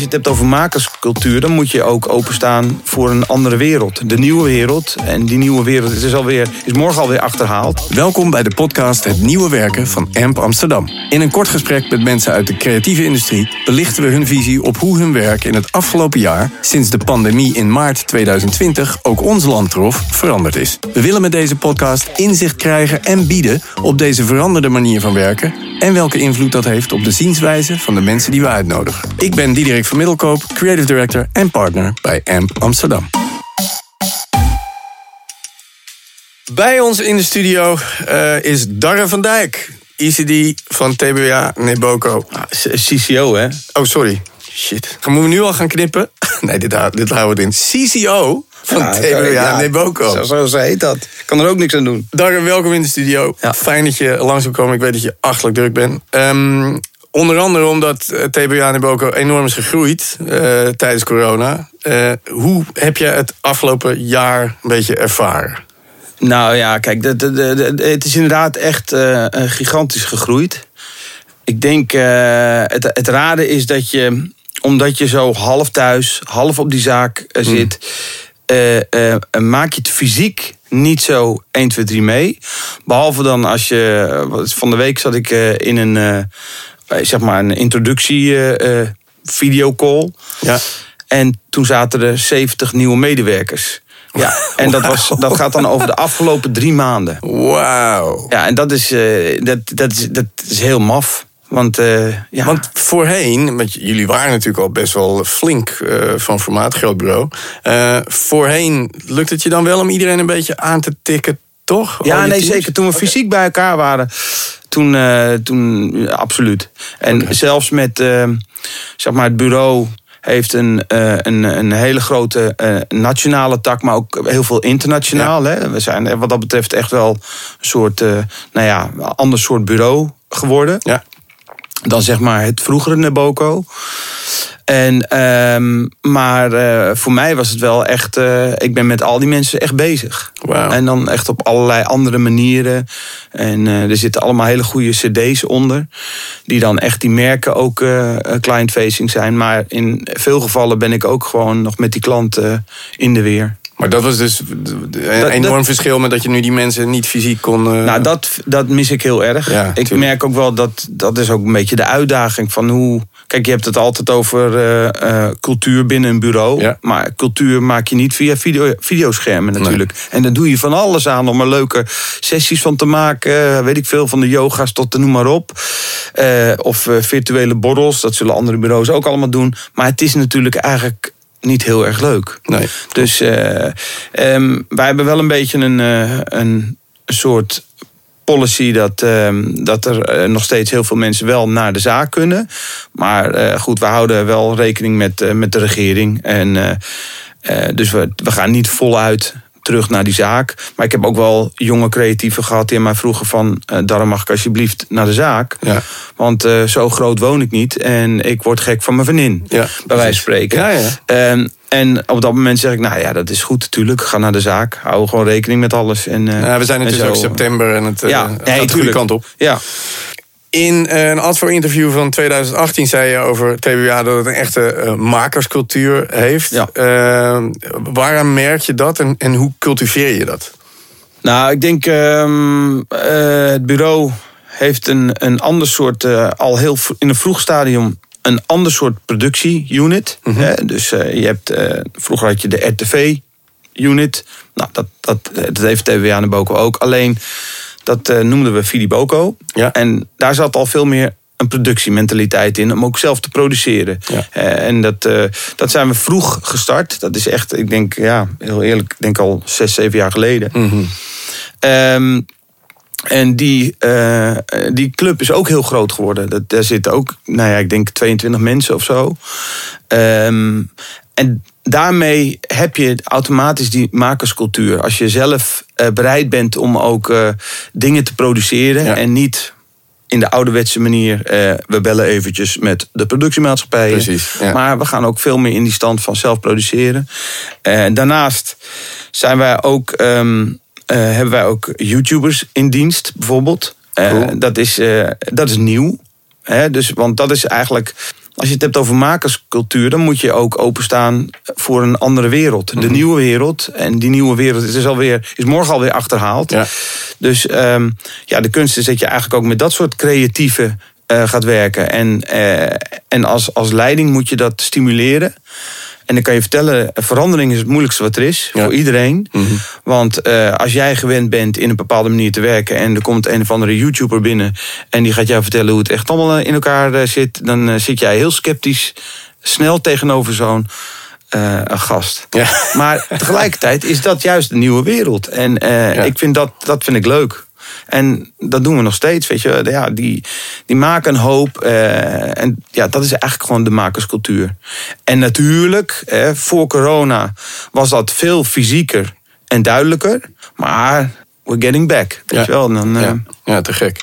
je het hebt over makerscultuur, dan moet je ook openstaan voor een andere wereld. De nieuwe wereld. En die nieuwe wereld is, alweer, is morgen alweer achterhaald. Welkom bij de podcast Het Nieuwe Werken van AMP Amsterdam. In een kort gesprek met mensen uit de creatieve industrie belichten we hun visie op hoe hun werk in het afgelopen jaar, sinds de pandemie in maart 2020 ook ons land trof, veranderd is. We willen met deze podcast inzicht krijgen en bieden op deze veranderde manier van werken en welke invloed dat heeft op de zienswijze van de mensen die we uitnodigen. Ik ben Diederik van Middelkoop, Creative Director en partner bij AMP Amsterdam. Bij ons in de studio uh, is Darre van Dijk, ECD van TBA Neboco. Ah, CCO, hè? Oh, sorry. Shit. Moeten we nu al gaan knippen? Nee, dit, dit houden we in. CCO van ja, TBA ja, Neboco. Zo, zo, zo heet dat. Ik kan er ook niks aan doen. Darre, welkom in de studio. Ja. Fijn dat je langs wil komen. Ik weet dat je achtelijk druk bent. Um, Onder andere omdat eh, TBA Neboco enorm is gegroeid uh, tijdens corona. Uh, hoe heb je het afgelopen jaar een beetje ervaren? Nou ja, kijk, de, de, de, het is inderdaad echt uh, gigantisch gegroeid. Ik denk, het, het rare is dat je, omdat je zo half thuis, half op die zaak zit, hmm. maak je het fysiek niet zo 1, 2, 3 mee. Behalve dan als je. Van de week zat ik in een eh, zeg maar een introductie uh, videocall. Ja. En toen zaten er 70 nieuwe medewerkers. Ja, en dat, was, dat gaat dan over de afgelopen drie maanden. Wauw. Ja, en dat is, uh, dat, dat, is, dat is heel maf. Want, uh, ja. want voorheen, want jullie waren natuurlijk al best wel flink uh, van formaat, grootbureau. Uh, voorheen lukt het je dan wel om iedereen een beetje aan te tikken, toch? Ja, nee, zeker. Toen we fysiek bij elkaar waren, toen, uh, toen absoluut. En zelfs met uh, zeg maar het bureau heeft een, uh, een, een hele grote nationale tak, maar ook heel veel internationaal. Hè? We zijn wat dat betreft echt wel een soort, nou ja, ander soort bureau geworden. Ja. Dan zeg maar het vroegere Neboco. En, um, maar uh, voor mij was het wel echt. Uh, ik ben met al die mensen echt bezig. Wow. En dan echt op allerlei andere manieren. En uh, er zitten allemaal hele goede CD's onder. Die dan echt die merken ook client-facing zijn. Maar in veel gevallen ben ik ook gewoon nog met die klanten in de weer. Maar dat was dus een enorm verschil met dat je nu die mensen niet fysiek kon. Uh... Nou, dat, dat mis ik heel erg. Ja, ik merk ook wel dat dat is ook een beetje de uitdaging van hoe. Kijk, je hebt het altijd over uh, uh, cultuur binnen een bureau. Ja. Maar cultuur maak je niet via video, videoschermen natuurlijk. Nee. En dan doe je van alles aan om er leuke sessies van te maken. Weet ik veel, van de yoga's tot de noem maar op. of virtuele borrels, dat zullen andere bureaus ook allemaal doen. Maar het is natuurlijk eigenlijk niet heel erg leuk. Nee. Dus uh, um, wij hebben wel een beetje een, uh, een soort policy dat, um, dat er uh, nog steeds heel veel mensen wel naar de zaak kunnen. Maar goed, we houden wel rekening met, met de regering. En, dus we, we gaan niet voluit terug naar die zaak. Maar ik heb ook wel jonge creatieven gehad die mij vroegen van... Uh, daarom mag ik alsjeblieft naar de zaak. Ja. Want uh, zo groot woon ik niet en ik word gek van mijn vriendin. Ja, bij wijze van spreken. Ja, ja. Um, en op dat moment zeg ik, nou ja, dat is goed natuurlijk. Ga naar de zaak. Hou gewoon rekening met alles. En, uh, ja, we zijn natuurlijk ook september en het ja, gaat de goede kant op. Ja. In een Advo-interview van 2018 zei je over TBA dat het een echte uh, makerscultuur heeft. Ja. Uh, waaraan merk je dat en, en hoe cultiveer je dat? Nou, ik denk um, uh, het bureau heeft een, een ander soort, al heel in een vroeg stadium, een ander soort productie-unit. Mm -hmm. Dus je hebt, vroeger had je de RTV-unit. Nou, dat, dat, dat heeft TBA en Boko ook. Alleen dat uh, noemden we Filiboco. Ja. En daar zat al veel meer een productiementaliteit in om ook zelf te produceren. Ja. Uh, en dat, uh, dat zijn we vroeg gestart. Dat is echt, ik denk, ja, heel eerlijk, ik denk al zes, zeven jaar geleden. Mm -hmm. um, en die, uh, die club is ook heel groot geworden. Dat, daar zitten ook, nou ja, ik denk 22 mensen of zo. Um, en daarmee heb je automatisch die makerscultuur. Als je zelf uh, bereid bent om ook uh, dingen te produceren en niet in de ouderwetse manier, uh, we bellen eventjes met de productiemaatschappijen. Precies, ja. Maar we gaan ook veel meer in die stand van zelf produceren. daarnaast zijn wij ook, um, hebben wij ook YouTubers in dienst, bijvoorbeeld. Cool. dat, is, dat is nieuw. Hè? Dus, want dat is eigenlijk als je het hebt over makerscultuur, dan moet je ook openstaan voor een andere wereld. De nieuwe wereld. En die nieuwe wereld is, alweer, is morgen alweer achterhaald. Ja. Dus ehm, ja, de kunst is dat je eigenlijk ook met dat soort creatieve eh, gaat werken. En, eh, en als, als leiding moet je dat stimuleren. En dan kan je vertellen, verandering is het moeilijkste wat er is Ja. voor iedereen. Want eh, als jij gewend bent in een bepaalde manier te werken en er komt een of andere YouTuber binnen en die gaat jou vertellen hoe het echt allemaal eh, in elkaar eh, zit, dan zit jij heel sceptisch snel tegenover zo'n gast. Ja. Maar tegelijkertijd is dat juist de nieuwe wereld. En Ja. ik vind dat, dat vind ik leuk. En dat doen we nog steeds, weet je. Ja, die, die maken een hoop. eh, en ja, dat is eigenlijk gewoon de makerscultuur. En natuurlijk, eh, voor corona was dat veel fysieker en duidelijker. Maar we're getting back, weet Ja. je wel. Dan, eh, Ja, ja, te gek.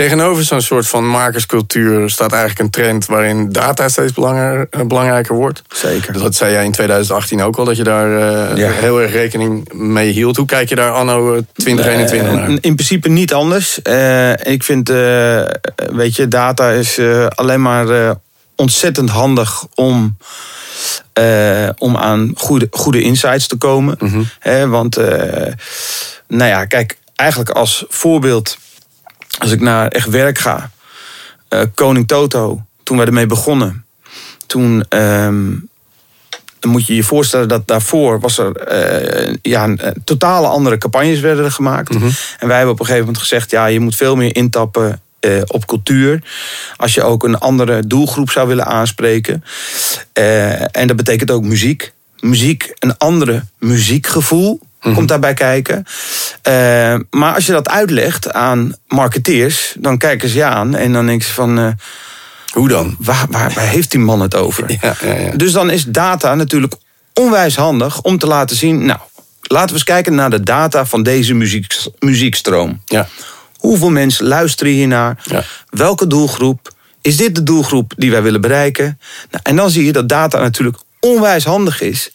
Tegenover zo'n soort van makerscultuur staat eigenlijk een trend waarin data steeds eh, belangrijker wordt. Zeker. Dat zei jij in 2018 ook al, dat je daar eh, Ja. heel erg rekening mee hield. Hoe kijk je daar anno eh, 2021 naar? Eh, in principe niet anders. Ik vind, weet je, data is alleen maar ontzettend handig om, om aan goede, goede insights te komen. Hè, want, nou ja, kijk, eigenlijk als voorbeeld, als ik naar echt werk ga. eh, Koning Toto, toen wij ermee begonnen. Toen ehm, dan moet je je voorstellen dat daarvoor was er eh, ja, een, eh, totale andere campagnes werden er gemaakt. En wij hebben op een gegeven moment gezegd, ja, je moet veel meer intappen op cultuur. Als je ook een andere doelgroep zou willen aanspreken. En dat betekent ook muziek. Muziek, een andere muziekgevoel. Komt daarbij kijken. Eh, maar als je dat uitlegt aan marketeers, dan kijken ze je aan en dan denken ze van. eh, Hoe dan? waar, waar, waar heeft die man het over? Ja, ja, ja. Dus dan is data natuurlijk onwijs handig om te laten zien. Nou, laten we eens kijken naar de data van deze muziek, muziekstroom. Ja. Hoeveel mensen luisteren hiernaar? Ja. Welke doelgroep? Is dit de doelgroep die wij willen bereiken? Nou, en dan zie je dat data natuurlijk onwijs handig is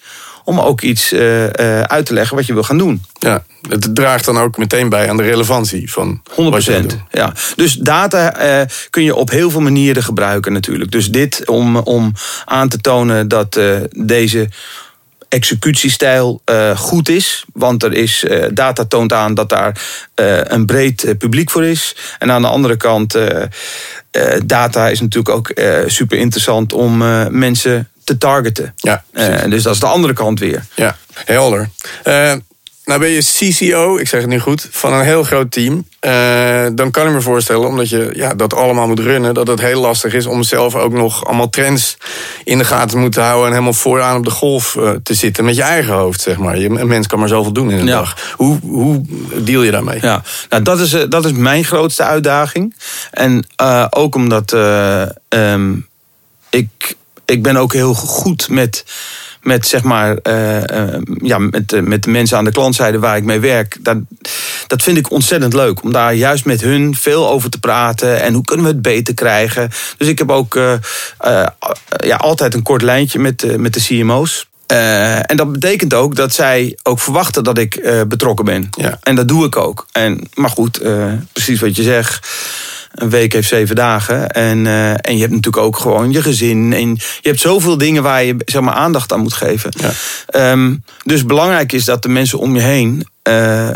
om ook iets eh, eh, uit te leggen wat je wil gaan doen. ja. Het draagt dan ook meteen bij aan de relevantie van 100 wat je gaat doen. Ja. Dus data eh, kun je op heel veel manieren gebruiken natuurlijk. Dus dit om, om aan te tonen dat deze executiestijl goed is. Want er is, data toont aan dat daar een breed publiek voor is. En aan de andere kant, data is natuurlijk ook super interessant om mensen te targeten. Ja. Eh, dus dat is de andere kant weer. Ja, helder. Eh, nou ben je CCO, ik zeg het nu goed, van een heel groot team. Eh, dan kan ik me voorstellen, omdat je ja, dat allemaal moet runnen... dat het heel lastig is om zelf ook nog allemaal trends in de gaten te moeten houden... en helemaal vooraan op de golf te zitten met je eigen hoofd, zeg maar. Je, een mens kan maar zoveel doen in een Ja. dag. Hoe, hoe deal je daarmee? Ja, nou, dat, is, eh, dat is mijn grootste uitdaging. En ook omdat eh, ehm, ik, ik ben ook heel goed met, met, zeg maar, eh, eh, ja, met, de- met de mensen aan de klantzijde waar ik mee werk. Dat, dat vind ik ontzettend leuk. Om daar juist met hun veel over te praten. En hoe kunnen we het beter krijgen. Dus ik heb ook eh, eh, ja, altijd een kort lijntje met, de- met de CMO's. Eh, en dat betekent ook dat zij ook verwachten dat ik eh, betrokken ben. Ja. En dat doe ik ook. En, maar goed, eh, precies wat je zegt. Een week heeft zeven dagen. En, eh, en je hebt natuurlijk ook gewoon je gezin. En je hebt zoveel dingen waar je zeg maar, aandacht aan moet geven. Ja. Ehm, dus belangrijk is dat de mensen om je heen eh,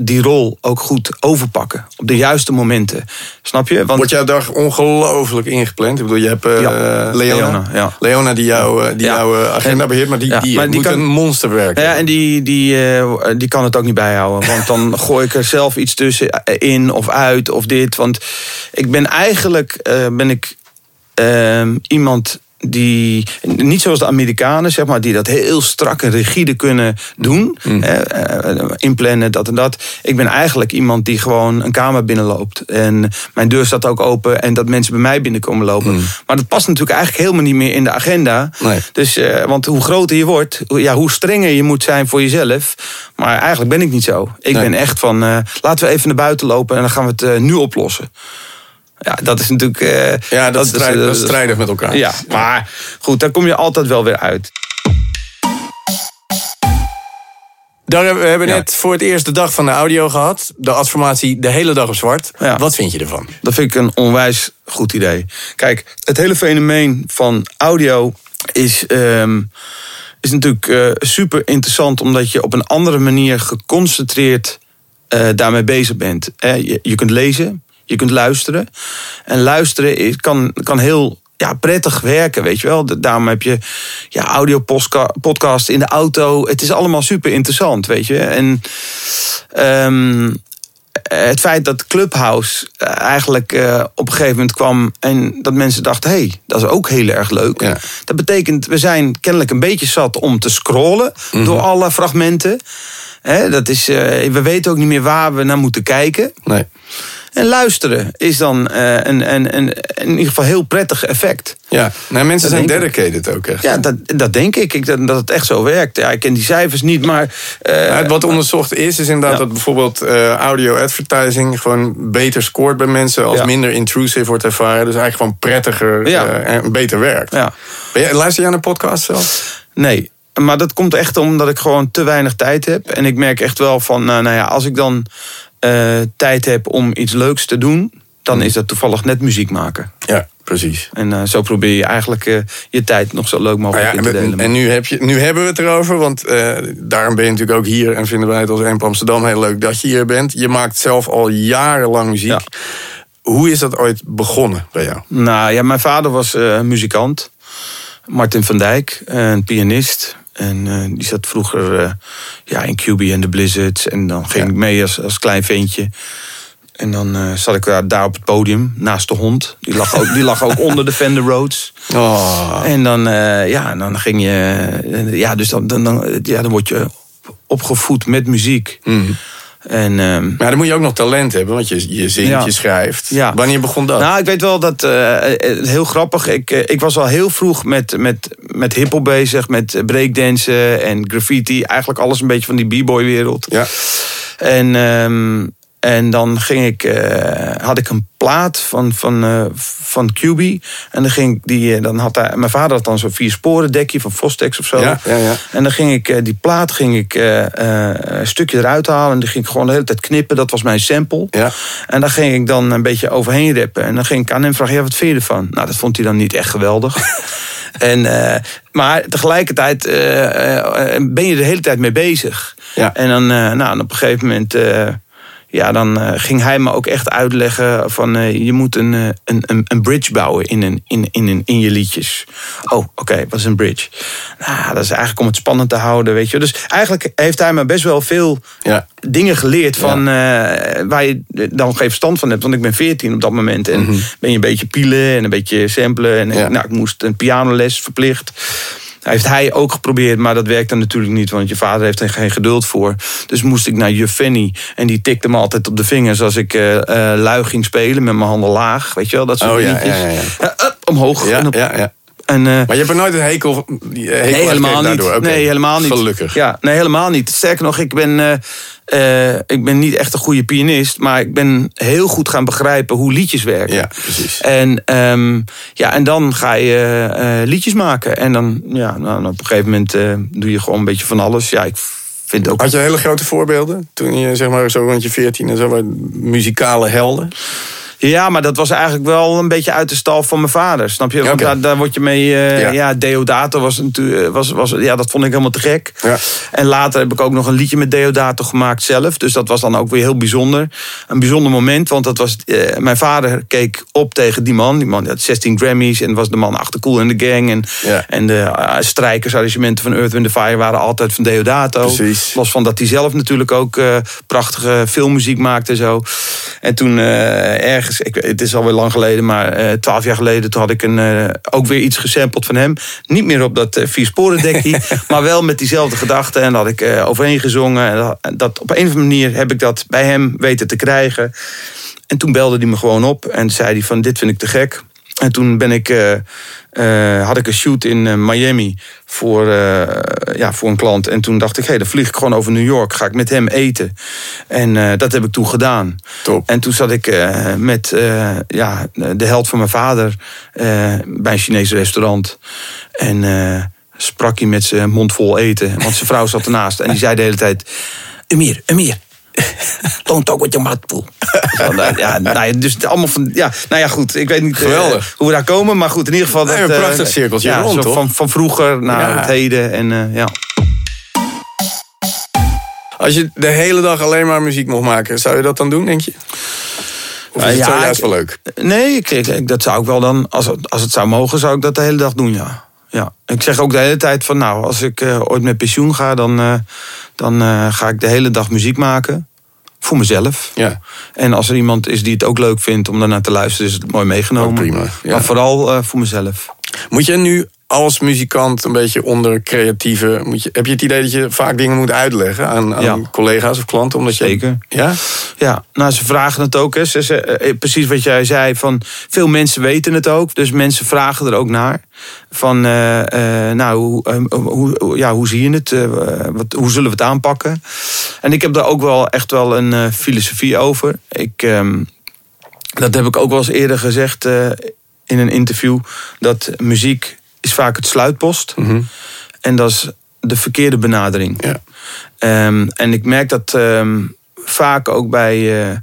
die rol ook goed overpakken. Op de juiste momenten. Snap je? Want Wordt jouw dag ongelooflijk ingepland? Ik bedoel, je hebt eh, Ja. Leona. Leona, ja. Leona die, jou, eh, die Ja. jouw agenda En- beheert, maar die, die, maar die moet kan- een monster werken. Ja, en die, die, die kan het ook niet bijhouden. Want dan gooi ik er zelf iets tussen in of uit of dit. Want ik ben eigenlijk ben ik, iemand die, niet zoals de Amerikanen, zeg maar, die dat heel strak en rigide kunnen doen. Hè, eh, inplannen, dat en dat. Ik ben eigenlijk iemand die gewoon een kamer binnenloopt. En mijn deur staat ook open en dat mensen bij mij binnenkomen lopen. Maar dat past natuurlijk eigenlijk helemaal niet meer in de agenda. Nee. Dus, eh, want hoe groter je wordt, hoe- ja, hoe strenger je moet zijn voor jezelf. Maar eigenlijk ben ik niet zo. Ik Nee. ben echt van, eh, laten we even naar buiten lopen en dan gaan we het nu oplossen. Ja, dat is natuurlijk... eh, Ja, dat, is, eh, dat is strijdig met elkaar. Ja, maar goed, daar kom je altijd wel weer uit. Daar hebben we hebben Ja. net voor het eerst de dag van de audio gehad. De adformatie de hele dag op zwart. Ja. Wat vind je ervan? Dat vind ik een onwijs goed idee. Kijk, het hele fenomeen van audio is, ehm, is natuurlijk eh, super interessant, omdat je op een andere manier geconcentreerd daarmee bezig bent. Eh, je, je kunt lezen, je kunt luisteren. En luisteren is, kan, kan heel ja, prettig werken, weet je wel. Da- Daarom heb je ja, audio podcast in de auto. Het is allemaal super interessant, weet je. En ehm, het feit dat Clubhouse eh, eigenlijk eh, op een gegeven moment kwam en dat mensen dachten: hé, hey, dat is ook heel erg leuk. Ja. Dat betekent, we zijn kennelijk een beetje zat om te scrollen door alle fragmenten. Dat is, eh, we weten ook niet meer waar we naar moeten kijken. Nee. En luisteren is dan eh, een, een, een, in ieder geval heel prettig effect. Ja, nou, mensen Dat zijn dedicated ook echt. Ja, dat, dat denk ik. ik dat, dat het echt zo werkt. Ja, ik ken die cijfers niet, maar. eh, Nou, wat onderzocht is, is inderdaad Ja. dat bijvoorbeeld eh, audio advertising gewoon beter scoort bij mensen als Ja. minder intrusive wordt ervaren. Dus eigenlijk gewoon prettiger Ja. eh, en beter werkt. ja. Ben jij, luister jij naar podcasts zelf? Nee, maar dat komt echt omdat ik gewoon te weinig tijd heb. En ik merk echt wel van, nou ja, als ik dan eh, tijd heb om iets leuks te doen, dan is dat toevallig net muziek maken. Ja, precies. En eh, zo probeer je eigenlijk eh, je tijd nog zo leuk mogelijk ja, in te en, delen. en nu, heb je, nu hebben we het erover, want daarom ben je natuurlijk ook hier en vinden wij het als Emp Amsterdam heel leuk dat je hier bent. Je maakt zelf al jarenlang muziek. Ja. Hoe is dat ooit begonnen bij jou? Nou ja, mijn vader was muzikant. Martin van Dijk, een pianist. En eh, die zat vroeger eh, ja, in QB en de Blizzards. En dan ging Ja. ik mee als, als klein ventje. En dan eh, zat ik daar, daar op het podium, naast de hond. Die lag ook, die lag ook onder de Fender Rhodes. Oh. En dan, ja, dan ging je... Ja, dus dan, dan, dan, ja, dan word je opgevoed met muziek. Mhm. En... ehm, Maar dan moet je ook nog talent hebben, want je, je zingt, Ja. je schrijft. Ja. Wanneer begon dat? Nou, ik weet wel dat. eh, eh, heel grappig. Ik, eh, ik was al heel vroeg met, met, met hiphop bezig, met breakdansen en graffiti. Eigenlijk alles een beetje van die b-boy wereld. ja. En, ehm, en dan ging ik, eh, had ik een plaat van, van, eh, van QB. En dan ging ik die, eh, dan had hij, mijn vader had dan zo'n vier sporen dekje van Fostex of zo. Ja, ja, ja. En dan ging ik die plaat ging ik, een stukje eruit halen. En die ging ik gewoon de hele tijd knippen. Dat was mijn sample. Ja. En daar ging ik dan een beetje overheen rappen. En dan ging ik aan hem vragen, ja, wat vind je ervan? Nou, dat vond hij dan niet echt geweldig. en, maar tegelijkertijd ben je er de hele tijd mee bezig. Ja. En dan, nou, op een gegeven moment... ja, dan eh, ging hij me ook echt uitleggen van eh, je moet een, eh, een, een, een bridge bouwen in, een, in, in, een, in je liedjes. Oh, oké, wat is een bridge? Nou, dat is eigenlijk om het spannend te houden, weet je. Dus eigenlijk heeft hij me best wel veel Ja. dingen geleerd van waar je dan geen verstand van hebt. Want ik ben 14 op dat moment en ben je een beetje pielen en een beetje samplen. En Mhm. Ja. nou, ik moest een pianoles verplicht. Heeft hij ook geprobeerd, maar dat werkte natuurlijk niet, want je vader heeft er geen geduld voor. Dus moest ik naar juf Fanny en die tikte me altijd op de vingers als ik eh eh, lui ging spelen met mijn handen laag. Weet je wel, dat soort Oh, ja, liedjes. ja, ja, ja. Eh, up, omhoog. Ja, en op- ja, ja. En, eh, Maar je hebt er nooit een hekel, hekel Nee, aan helemaal niet. Nee, helemaal niet. Gelukkig. Ja, nee, helemaal niet. Sterker nog, ik ben, eh, eh, ik ben niet echt een goede pianist. Maar ik ben heel goed gaan begrijpen hoe liedjes werken. Ja, precies. En, ehm, ja, en dan ga je eh, liedjes maken. En dan, ja, nou, op een gegeven moment eh, doe je gewoon een beetje van alles. Ja, ik vind ook... Had je hele grote voorbeelden toen je zeg maar zo rond je 14 en zo muzikale helden? Ja, maar dat was eigenlijk wel een beetje uit de stal van mijn vader. Snap je? Want daar, daar word je mee. eh, Ja. ja. Deodato was natuurlijk. Was, was, ja, dat vond ik helemaal te gek. Ja. En later heb ik ook nog een liedje met Deodato gemaakt zelf. Dus dat was dan ook weer heel bijzonder. Een bijzonder moment, want dat was. eh, mijn vader keek op tegen die man. Die man die had 16 Grammys en was de man achter Cool in the Gang. En, Ja. en de uh, strijkersarrangementen van Earth, Wind Fire waren altijd van Deodato. Precies. Los van dat hij zelf natuurlijk ook eh, prachtige filmmuziek maakte en zo. En toen eh, ergens, ik, het is alweer lang geleden, maar eh, twaalf jaar geleden, toen had ik een, eh, ook weer iets gesampled van hem. Niet meer op dat eh, vier sporen dekkie, maar wel met diezelfde gedachten. En daar had ik overheen gezongen. En dat, en dat, op een of andere manier heb ik dat bij hem weten te krijgen. En toen belde hij me gewoon op en zei hij van dit vind ik te gek. En toen ben ik, eh, eh, had ik een shoot in eh, Miami voor, ja, voor een klant. En toen dacht ik, hé, dan vlieg ik gewoon over New York. Ga ik met hem eten. En dat heb ik toen gedaan. Top. En toen zat ik met ja, de held van mijn vader bij een Chinees restaurant. En sprak hij met zijn mond vol eten. Want zijn vrouw zat ernaast. En die zei de hele tijd... Emir, Emir, don't talk with your mouth full. Ja, nou ja, dus allemaal van... Ja, nou ja, goed. Ik weet niet eh, hoe we daar komen. Maar goed, in ieder geval... Nee, dat, een eh, prachtig cirkeltje ja, rond, toch? Van, van vroeger naar Ja. het heden. En eh, ja. Als je de hele dag alleen maar muziek mocht maken, zou je dat dan doen, denk je? Of is Eh, het ja, juist wel leuk? Nee, ik, ik- ik- dat zou ik wel dan, als het, als het zou mogen, zou ik dat de hele dag doen, ja. ja. Ik zeg ook de hele tijd van, nou, als ik eh, ooit met pensioen ga, dan, eh, dan eh, ga ik de hele dag muziek maken. Voor mezelf. Ja. En als er iemand is die het ook leuk vindt om daarnaar te luisteren, is het mooi meegenomen. Ook prima, ja. Maar vooral eh, voor mezelf. Moet je nu als muzikant een beetje onder creatieve... Moet je, heb je het idee dat je vaak dingen moet uitleggen aan, aan Ja. collega's of klanten? Omdat je, Zeker. Ja? Ja, nou, ze vragen het ook. Hè. Ze, ze- eh, precies wat jij zei, van veel mensen weten het ook. Dus mensen vragen er ook naar. Van, eh, eh, nou, hoe, eh, hoe, ja, hoe zie je het? Eh, wat, hoe zullen we het aanpakken? En ik heb daar ook wel echt wel een eh, filosofie over. Ik, ehm, dat heb ik ook wel eens eerder gezegd eh, in een interview. Dat muziek is vaak het sluitpost. En dat is de verkeerde benadering. Ja. Ehm, en ik merk dat ehm, vaak ook bij, eh,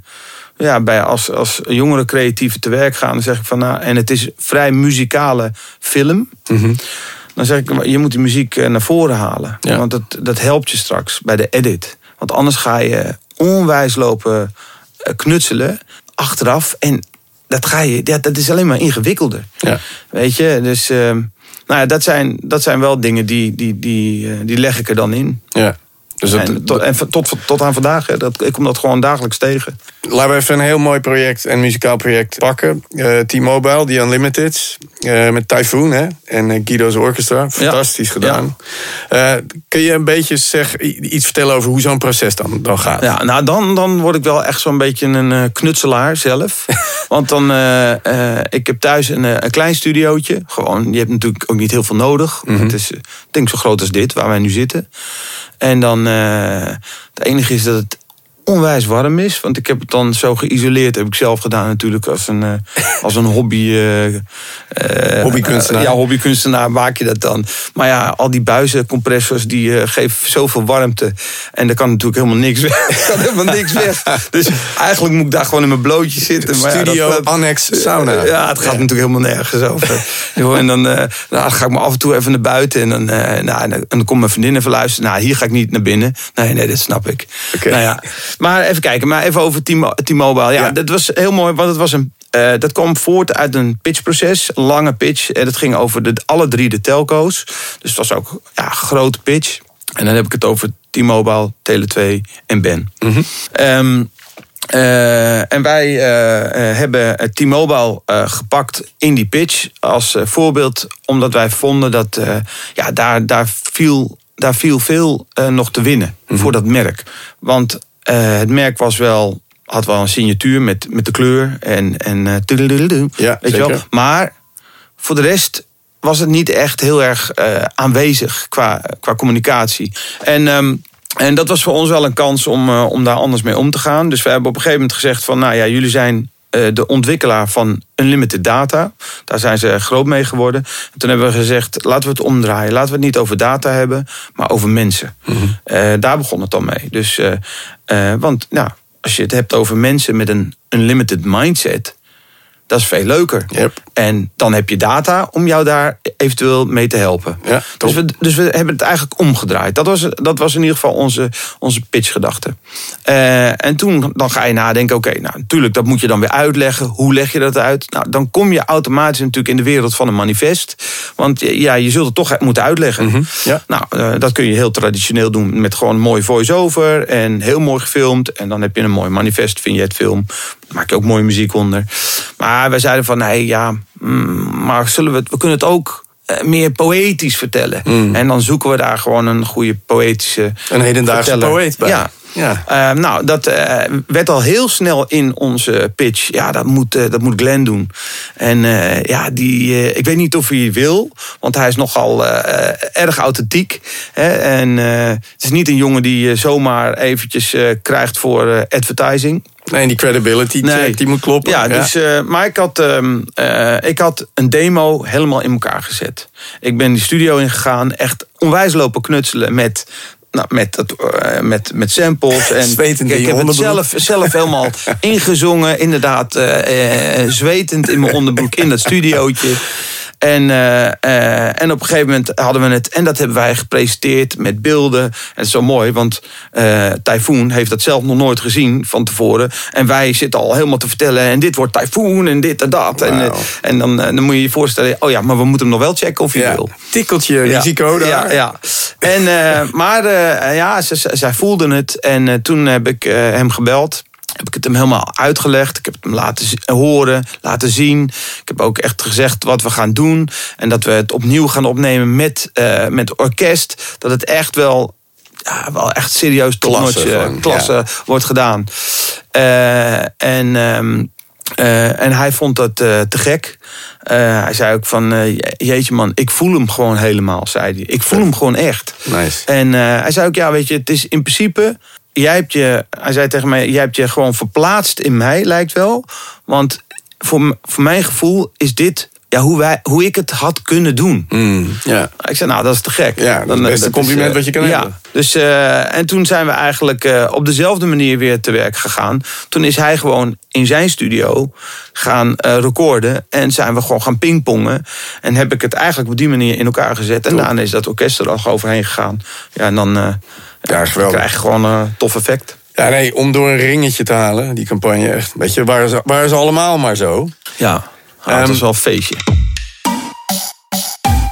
ja, bij als, als jongere creatieven te werk gaan, dan zeg ik van nou, en het is vrij muzikale film. Dan zeg ik, je moet die muziek eh, naar voren halen. Ja. Want dat, dat helpt je straks bij de edit. Want anders ga je onwijs lopen eh, knutselen achteraf. En dat, ga je, ja, dat is alleen maar ingewikkelder. Ja. Weet je, dus ehm, nou ja, dat, zijn, dat zijn wel dingen die, die, die, eh, die leg ik er dan in. ja. Dus dat, en tot, en tot, tot aan vandaag, hè, dat, ik kom dat gewoon dagelijks tegen. Laten we even een heel mooi project, een muzikaal project pakken. Eh, T-Mobile, The Unlimited. eh, met Typhoon hè? en eh, Guido's Orchestra. Fantastisch gedaan. Kun je een beetje zeg, iets vertellen over hoe zo'n proces dan, dan gaat? Ja, nou dan, dan word ik wel echt zo'n beetje een knutselaar zelf. Want dan, ik heb thuis een, een klein studiootje. Gewoon, je hebt natuurlijk ook niet heel veel nodig. Het is, ik denk zo groot als dit, waar wij nu zitten. En dan, eh, het enige is dat het onwijs warm is. Want ik heb het dan zo geïsoleerd, heb ik zelf gedaan natuurlijk, als een, eh, als een hobby... eh, eh, Hobbykunstenaar. ja, hobbykunstenaar maak je dat dan. Maar ja, al die buizencompressors die eh, geven zoveel warmte. En er kan natuurlijk helemaal niks weg. Kan helemaal niks weg. Dus eigenlijk moet ik daar gewoon in mijn blootje zitten. Maar ja, Studio, dat- dat- annex, sauna. Ja, het gaat natuurlijk helemaal nergens over. En dan, nou, dan ga ik me af en toe even naar buiten. En dan, nou, en dan, komt mijn vriendin even luisteren. Nou, hier ga ik niet naar binnen. Nee, nee, dat snap ik. Oké. Nou ja, maar even kijken. Maar even over T-Mo- T-Mobile. Ja, Ja. dat was heel mooi. Want het was een, eh, dat kwam voort uit een pitchproces. Een lange pitch. En dat ging over de, alle drie de telco's. Dus het was ook ja, een grote pitch. En dan heb ik het over T-Mobile, Tele2 en Ben. Ehm, eh, en wij eh, hebben T-Mobile gepakt in die pitch als voorbeeld, omdat wij vonden dat ja, daar, daar, viel, daar viel veel nog te winnen voor dat merk. Want eh, het merk was wel, had wel een signatuur met, met de kleur en, en tudeludeludu, Ja, weet je wel. Maar voor de rest was het niet echt heel erg eh, aanwezig qua, qua communicatie. En, ehm, en dat was voor ons wel een kans om, om daar anders mee om te gaan. Dus we hebben op een gegeven moment gezegd van... nou ja, jullie zijn de ontwikkelaar van Unlimited Data. Daar zijn ze groot mee geworden. En toen hebben we gezegd, laten we het omdraaien. Laten we het niet over data hebben, maar over mensen. Eh, daar begon het dan mee. Dus, eh, eh, want nou, als je het hebt over mensen met een unlimited mindset... dat is veel leuker. Yep. En dan heb je data om jou daar eventueel mee te helpen. Ja, dus, we, dus we hebben het eigenlijk omgedraaid. Dat was, dat was in ieder geval onze, onze pitchgedachte. Eh, en toen dan ga je nadenken, oké, nou natuurlijk, dat moet je dan weer uitleggen. Hoe leg je dat uit? Nou, dan kom je automatisch natuurlijk in de wereld van een manifest. Want ja, je zult het toch moeten uitleggen. ja. Nou, eh, dat kun je heel traditioneel doen met gewoon een mooi voice-over en heel mooi gefilmd. En dan heb je een mooi manifest, vind je het film. Maak je ook mooie muziek onder. Maar wij zeiden van, nee, ja, mm, maar zullen we het, we kunnen het ook eh, meer poëtisch vertellen. En dan zoeken we daar gewoon een goede poëtische Een hedendaagse verteller. poëet bij. Ja. Ja. Eh, nou, dat eh, werd al heel snel in onze pitch. Ja, dat moet, eh, dat moet Glenn doen. En uh, ja, die, ik weet niet of hij wil, want hij is nogal erg authentiek. Hè? En het is niet een jongen die je zomaar eventjes krijgt voor advertising. Nee, die credibility check, nee. die moet kloppen. Ja, ja. Dus, maar ik had, ehm, ik had een demo helemaal in elkaar gezet. Ik ben die studio ingegaan, echt onwijs lopen knutselen met nou, met, dat, uh, met, met samples. En zwetend ik, ik heb het zelf, zelf helemaal ingezongen. Inderdaad, uh, uh, zwetend in mijn onderbroek in dat studiootje. En, uh, uh, en op een gegeven moment hadden we het, en dat hebben wij gepresenteerd met beelden. En het is zo mooi, want uh, Typhoon heeft dat zelf nog nooit gezien van tevoren. En wij zitten al helemaal te vertellen, en dit wordt Typhoon en dit en dat. Wow. En, en dan, dan moet je je voorstellen, oh ja, maar we moeten hem nog wel checken of hij ja, wil. Tikkeltje ja. risico daar. Ja, ja. En, maar ja, zij voelden het. En toen heb ik hem gebeld heb ik het hem helemaal uitgelegd. Ik heb het hem laten horen, laten zien. Ik heb ook echt gezegd wat we gaan doen. En dat we het opnieuw gaan opnemen met, uh, met orkest. Dat het echt wel, ja, wel echt serieus klasse, klasse ja. wordt gedaan. Uh, en... Um, uh, en hij vond dat te gek. Hij zei ook van, jeetje man, ik voel hem gewoon helemaal, zei hij. Ik voel hem gewoon echt. Nice. En hij zei ook, ja, weet je, het is in principe jij hebt je, hij zei tegen mij, jij hebt je gewoon verplaatst in mij, lijkt wel. Want voor, voor mijn gevoel is dit ja, hoe, wij, hoe ik het had kunnen doen. Mm, ja. Ik zei, nou, dat is te gek. Ja, dat is het beste compliment is, wat je kan ja. hebben. Dus, uh, en toen zijn we eigenlijk uh, op dezelfde manier weer te werk gegaan. Toen is hij gewoon in zijn studio gaan uh, recorden. En zijn we gewoon gaan pingpongen. En heb ik het eigenlijk op die manier in elkaar gezet. En daarna is dat orkest er al overheen gegaan. Ja, en dan, ja, krijg je gewoon een tof effect. Ja, nee, om door een ringetje te halen, die campagne echt. Weet je, waren ze, waren ze allemaal maar zo. Ja. Het was wel een feestje.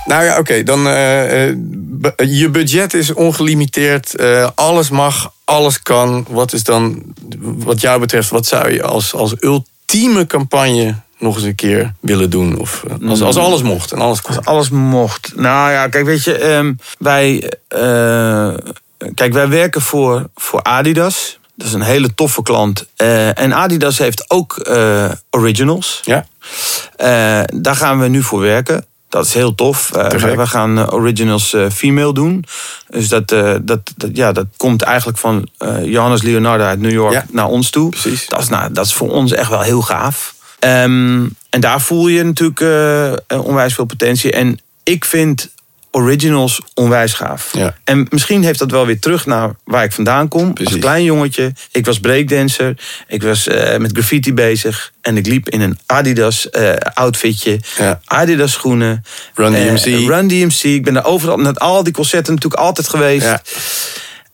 Nou ja, oké. Okay, dan uh, uh, je budget is ongelimiteerd. Uh, alles mag, alles kan. Wat is dan, wat jou betreft, wat zou je als, als ultieme campagne nog eens een keer willen doen? Of als, als alles mocht en alles kon. Als alles mocht. Nou ja, kijk, weet je, um, wij, kijk, wij werken voor, voor Adidas. Dat is een hele toffe klant. Uh, en Adidas heeft ook uh, originals. Ja. Uh, daar gaan we nu voor werken. Dat is heel tof. we gaan originals female doen. Dus dat, dat, dat, ja, dat komt eigenlijk van Johannes Leonardo uit New York ja. naar ons toe. Precies. Dat is, nou, dat is voor ons echt wel heel gaaf. Um, en daar voel je natuurlijk onwijs veel potentie. En ik vind originals onwijs gaaf. Ja. En misschien heeft dat wel weer terug naar waar ik vandaan kom. Precies. Als klein jongetje. Ik was breakdancer. Ik was uh, met graffiti bezig. En ik liep in een Adidas uh, outfitje. Ja. Adidas schoenen. Run DMC. Uh, Run DMC. Ik ben daar overal, met al die concerten natuurlijk altijd geweest. Ja.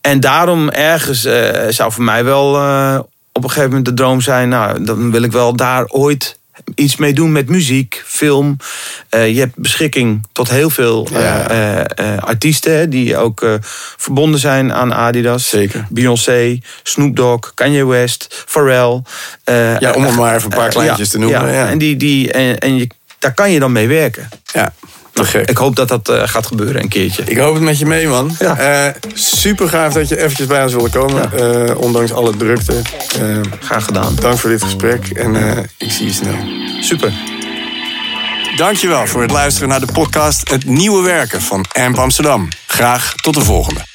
En daarom ergens zou voor mij wel op een gegeven moment de droom zijn. Nou, dan wil ik wel daar ooit iets mee doen met muziek, film. Uh, je hebt beschikking tot heel veel ja. uh, uh, artiesten die ook verbonden zijn aan Adidas. Zeker. Beyoncé, Snoop Dogg, Kanye West, Pharrell. ja, om er maar even een paar kleintjes te noemen. Ja, ja. En, die, die, en, en je, daar kan je dan mee werken. Ja. Ik hoop dat dat uh, gaat gebeuren een keertje. Ik hoop het met je mee, man. Ja. Uh, super gaaf dat je eventjes bij ons wilde komen. Ja. Uh, ondanks alle drukte. Graag gedaan. Dank voor dit gesprek en ik zie je snel. Super. Dankjewel voor het luisteren naar de podcast Het Nieuwe Werken van AMP Amsterdam. Graag tot de volgende.